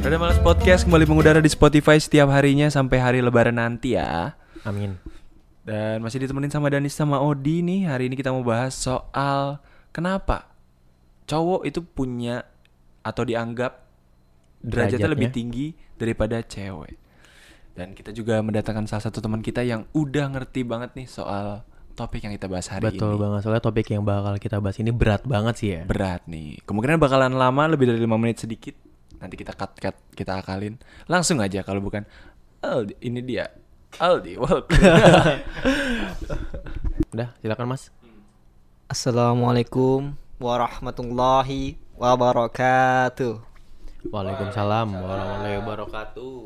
Rada Males Podcast kembali mengudara di Spotify setiap harinya sampai hari lebaran nanti ya. Amin. Dan masih ditemenin sama Danis sama Odi nih. Hari ini kita mau bahas soal kenapa cowok itu punya atau dianggap derajatnya Derajatnya. lebih tinggi daripada cewek. Dan kita juga mendatangkan salah satu teman kita yang udah ngerti banget nih soal topik yang kita bahas hari Betul ini. banget soalnya topik yang bakal kita bahas ini berat banget sih ya. Berat nih. Kemungkinan bakalan lama lebih dari 5 menit sedikit. Nanti kita cut cut kita akalin. Langsung aja kalau bukan Aldi, ini dia. Aldi, welcome. Udah, silakan Mas. Assalamualaikum warahmatullahi wabarakatuh. Waalaikumsalam warahmatullahi wabarakatuh.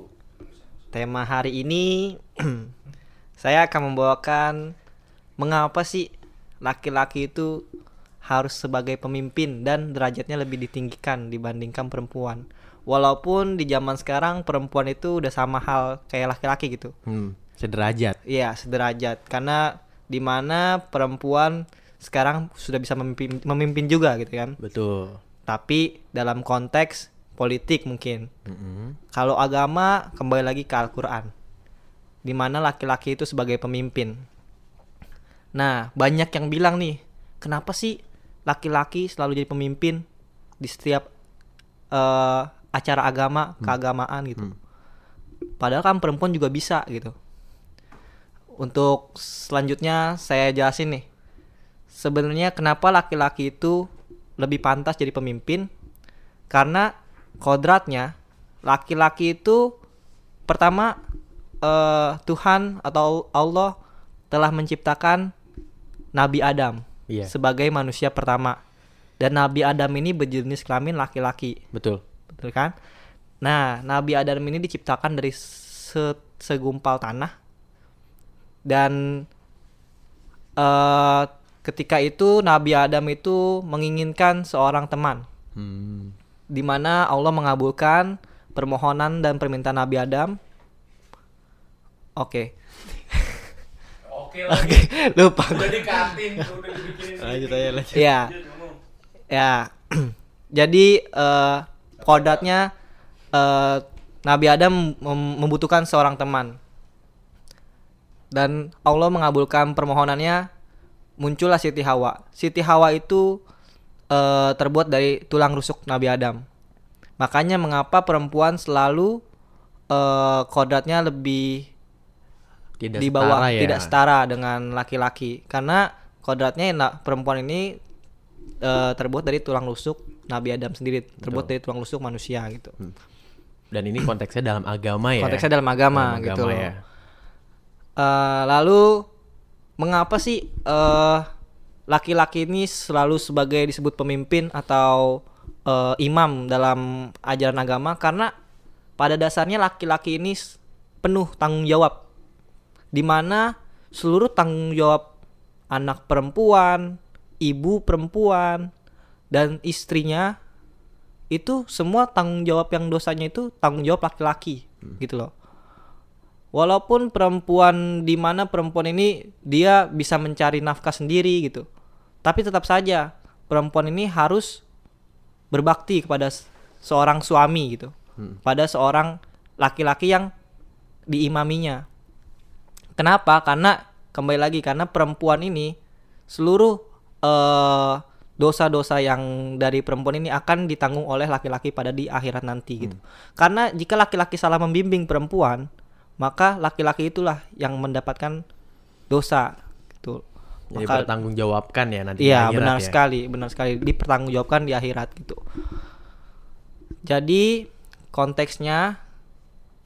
Tema hari ini saya akan membawakan mengapa sih laki-laki itu harus sebagai pemimpin dan derajatnya lebih ditinggikan dibandingkan perempuan. Walaupun di zaman sekarang perempuan itu udah sama hal kayak laki-laki gitu. Hmm, sederajat. Iya, sederajat. Karena di mana perempuan sekarang sudah bisa memimpin, memimpin juga gitu kan. Betul. Tapi dalam konteks politik mungkin. Mm-mm. Kalau agama kembali lagi ke Al-Qur'an. Di mana laki-laki itu sebagai pemimpin. Nah, banyak yang bilang nih, kenapa sih laki-laki selalu jadi pemimpin di setiap eh, acara agama, keagamaan gitu. Padahal kan perempuan juga bisa gitu. Untuk selanjutnya saya jelasin nih. Sebenarnya kenapa laki-laki itu lebih pantas jadi pemimpin? Karena kodratnya laki-laki itu pertama eh, Tuhan atau Allah telah menciptakan Nabi Adam Iya. sebagai manusia pertama. Dan Nabi Adam ini berjenis kelamin laki-laki. Betul. Betul kan? Nah, Nabi Adam ini diciptakan dari se- segumpal tanah dan eh ketika itu Nabi Adam itu menginginkan seorang teman Hmm. di mana Allah mengabulkan permohonan dan permintaan Nabi Adam. Oke. Oke Oke, lupa. Udah di kantin, udah dibikinin. Lanjut aja lanjut. Iya. Ya. Jadi eh kodratnya eh Nabi Adam mem- membutuhkan seorang teman. Dan Allah mengabulkan permohonannya muncullah Siti Hawa. Siti Hawa itu eh, terbuat dari tulang rusuk Nabi Adam. Makanya mengapa perempuan selalu eh kodratnya lebih Tidak di bawah setara ya. tidak setara dengan laki-laki karena kodratnya perempuan ini eh, terbuat dari tulang rusuk Nabi Adam sendiri terbuat dari tulang rusuk manusia gitu Dan ini konteksnya dalam agama ya. konteksnya dalam agama, Dalam gitu agama loh. ya. Eh, lalu mengapa sih eh, laki-laki ini selalu sebagai disebut pemimpin atau eh, imam dalam ajaran agama karena pada dasarnya laki-laki ini penuh tanggung jawab di mana seluruh tanggung jawab anak perempuan, ibu perempuan dan istrinya itu semua tanggung jawab yang dosanya itu tanggung jawab laki-laki gitu loh. Walaupun perempuan di mana perempuan ini dia bisa mencari nafkah sendiri gitu. Tapi tetap saja perempuan ini harus berbakti kepada seorang suami gitu. Pada seorang laki-laki yang diimaminya. Kenapa? Karena kembali lagi karena perempuan ini seluruh eh, dosa-dosa yang dari perempuan ini akan ditanggung oleh laki-laki pada di akhirat nanti gitu. Karena jika laki-laki salah membimbing perempuan, maka laki-laki itulah yang mendapatkan dosa gitu. Jadi Maka bertanggungjawabkan ya nanti Iya, benar ya. sekali, benar sekali dipertanggungjawabkan di akhirat gitu. Jadi konteksnya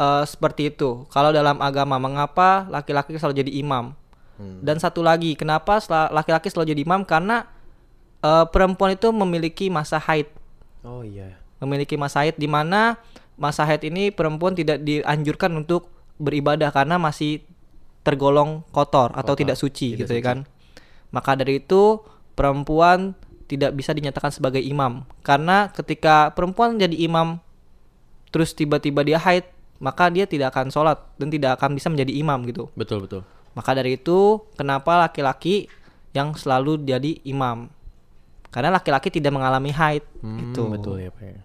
eh, seperti itu. Kalau dalam agama mengapa laki-laki selalu jadi imam? Hmm. Dan satu lagi, kenapa laki-laki selalu jadi imam? Karena eh, perempuan itu memiliki masa haid, Oh iya. memiliki masa haid di mana masa haid ini perempuan tidak dianjurkan untuk beribadah karena masih tergolong kotor atau Kotor, tidak suci tidak gitu ya suci. kan. Maka dari itu perempuan tidak bisa dinyatakan sebagai imam karena ketika perempuan jadi imam terus tiba-tiba dia haid maka dia tidak akan sholat dan tidak akan bisa menjadi imam gitu. Betul betul. Maka dari itu kenapa laki-laki yang selalu jadi imam? Karena laki-laki tidak mengalami haid Hmm, itu. betul ya Pak. ya.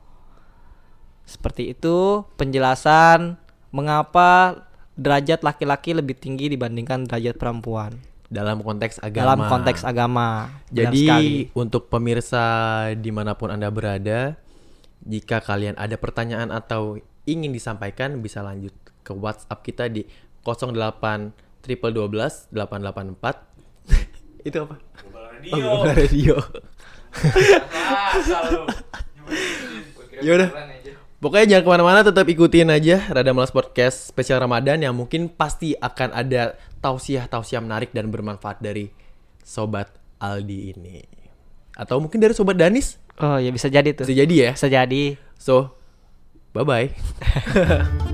Seperti itu penjelasan mengapa derajat laki-laki lebih tinggi dibandingkan derajat perempuan Dalam konteks agama. dalam konteks agama. Jadi sekali. untuk pemirsa di mana pun anda berada, jika kalian ada pertanyaan atau ingin disampaikan bisa lanjut ke WhatsApp kita di 08 triple 12 884 itu apa? Radio. Oh, radio. Yaudah. Pokoknya jangan ke mana-mana, tetap ikutin aja Rada Malas Podcast spesial Ramadan yang mungkin pasti akan ada tausiah-tausiah menarik dan bermanfaat dari Sobat Aldi ini. Atau mungkin dari Sobat Danis, Oh ya bisa jadi tuh. bisa jadi ya. Bisa jadi. So, bye-bye.